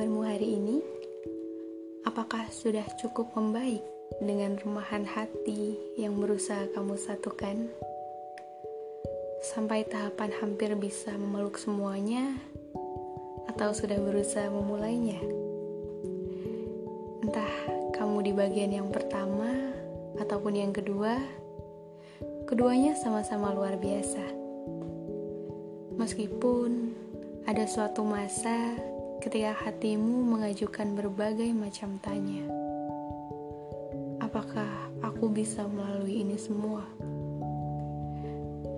kabarmu hari ini? Apakah sudah cukup membaik dengan remahan hati yang berusaha kamu satukan? Sampai tahapan hampir bisa memeluk semuanya, atau sudah berusaha memulainya? Entah kamu di bagian yang pertama ataupun yang kedua, keduanya sama-sama luar biasa. Meskipun ada suatu masa ketika hatimu mengajukan berbagai macam tanya. Apakah aku bisa melalui ini semua?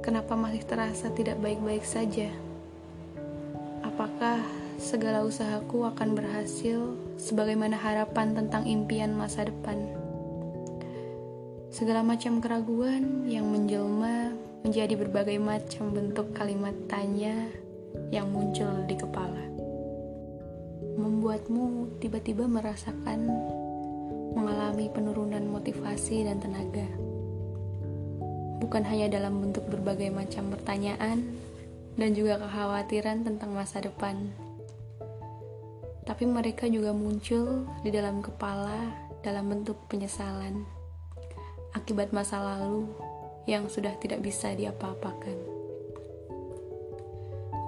Kenapa masih terasa tidak baik-baik saja? Apakah segala usahaku akan berhasil sebagaimana harapan tentang impian masa depan? Segala macam keraguan yang menjelma menjadi berbagai macam bentuk kalimat tanya yang muncul di kepala membuatmu tiba-tiba merasakan mengalami penurunan motivasi dan tenaga. Bukan hanya dalam bentuk berbagai macam pertanyaan dan juga kekhawatiran tentang masa depan, tapi mereka juga muncul di dalam kepala dalam bentuk penyesalan akibat masa lalu yang sudah tidak bisa diapa-apakan.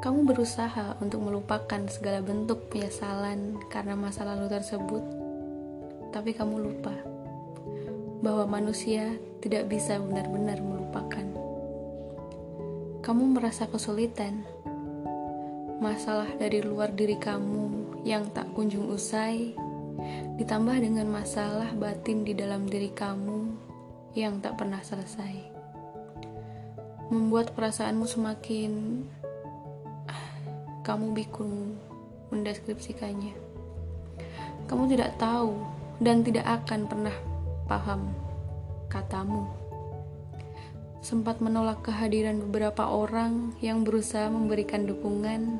Kamu berusaha untuk melupakan segala bentuk penyesalan karena masa lalu tersebut, tapi kamu lupa bahwa manusia tidak bisa benar-benar melupakan. Kamu merasa kesulitan, masalah dari luar diri kamu yang tak kunjung usai, ditambah dengan masalah batin di dalam diri kamu yang tak pernah selesai, membuat perasaanmu semakin kamu bingung mendeskripsikannya. Kamu tidak tahu dan tidak akan pernah paham katamu. Sempat menolak kehadiran beberapa orang yang berusaha memberikan dukungan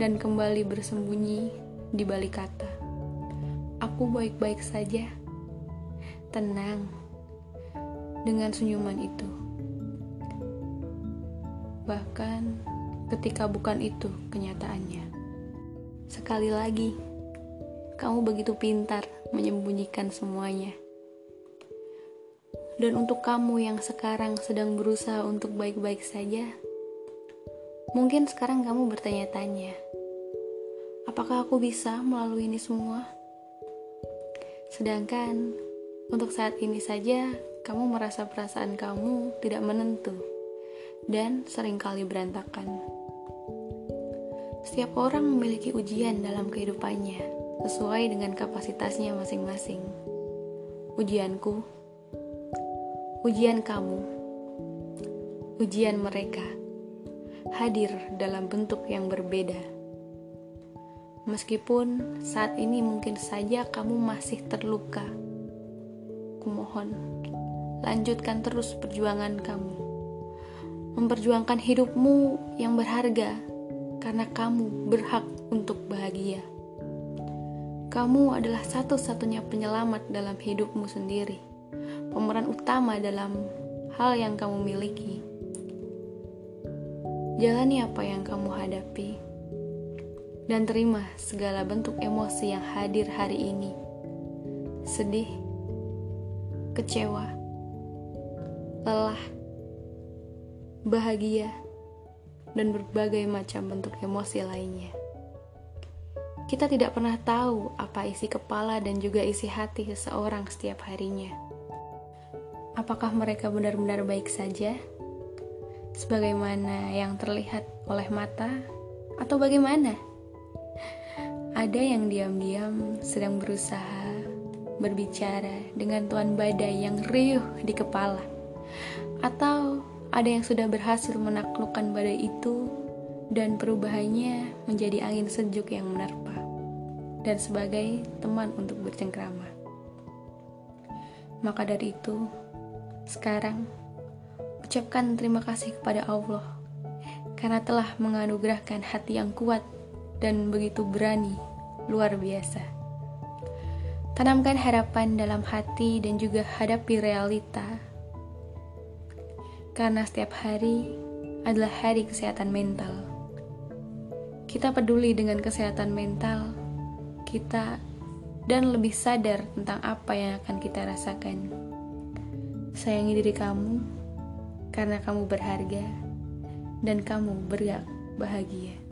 dan kembali bersembunyi di balik kata. Aku baik-baik saja. Tenang. Dengan senyuman itu. Bahkan ketika bukan itu kenyataannya. Sekali lagi, kamu begitu pintar menyembunyikan semuanya. Dan untuk kamu yang sekarang sedang berusaha untuk baik-baik saja, mungkin sekarang kamu bertanya-tanya, apakah aku bisa melalui ini semua? Sedangkan untuk saat ini saja, kamu merasa perasaan kamu tidak menentu dan sering kali berantakan. Setiap orang memiliki ujian dalam kehidupannya, sesuai dengan kapasitasnya masing-masing. Ujianku, ujian kamu, ujian mereka hadir dalam bentuk yang berbeda. Meskipun saat ini mungkin saja kamu masih terluka, kumohon, lanjutkan terus perjuangan kamu. Memperjuangkan hidupmu yang berharga karena kamu berhak untuk bahagia. Kamu adalah satu-satunya penyelamat dalam hidupmu sendiri, pemeran utama dalam hal yang kamu miliki. Jalani apa yang kamu hadapi, dan terima segala bentuk emosi yang hadir hari ini. Sedih, kecewa, lelah, bahagia, dan berbagai macam bentuk emosi lainnya. Kita tidak pernah tahu apa isi kepala dan juga isi hati seseorang setiap harinya. Apakah mereka benar-benar baik saja, sebagaimana yang terlihat oleh mata, atau bagaimana? Ada yang diam-diam sedang berusaha berbicara dengan tuan badai yang riuh di kepala, atau ada yang sudah berhasil menaklukkan badai itu dan perubahannya menjadi angin sejuk yang menerpa dan sebagai teman untuk bercengkrama. Maka dari itu, sekarang ucapkan terima kasih kepada Allah karena telah menganugerahkan hati yang kuat dan begitu berani, luar biasa. Tanamkan harapan dalam hati dan juga hadapi realita karena setiap hari adalah hari kesehatan mental. Kita peduli dengan kesehatan mental kita dan lebih sadar tentang apa yang akan kita rasakan. Sayangi diri kamu karena kamu berharga dan kamu berhak bahagia.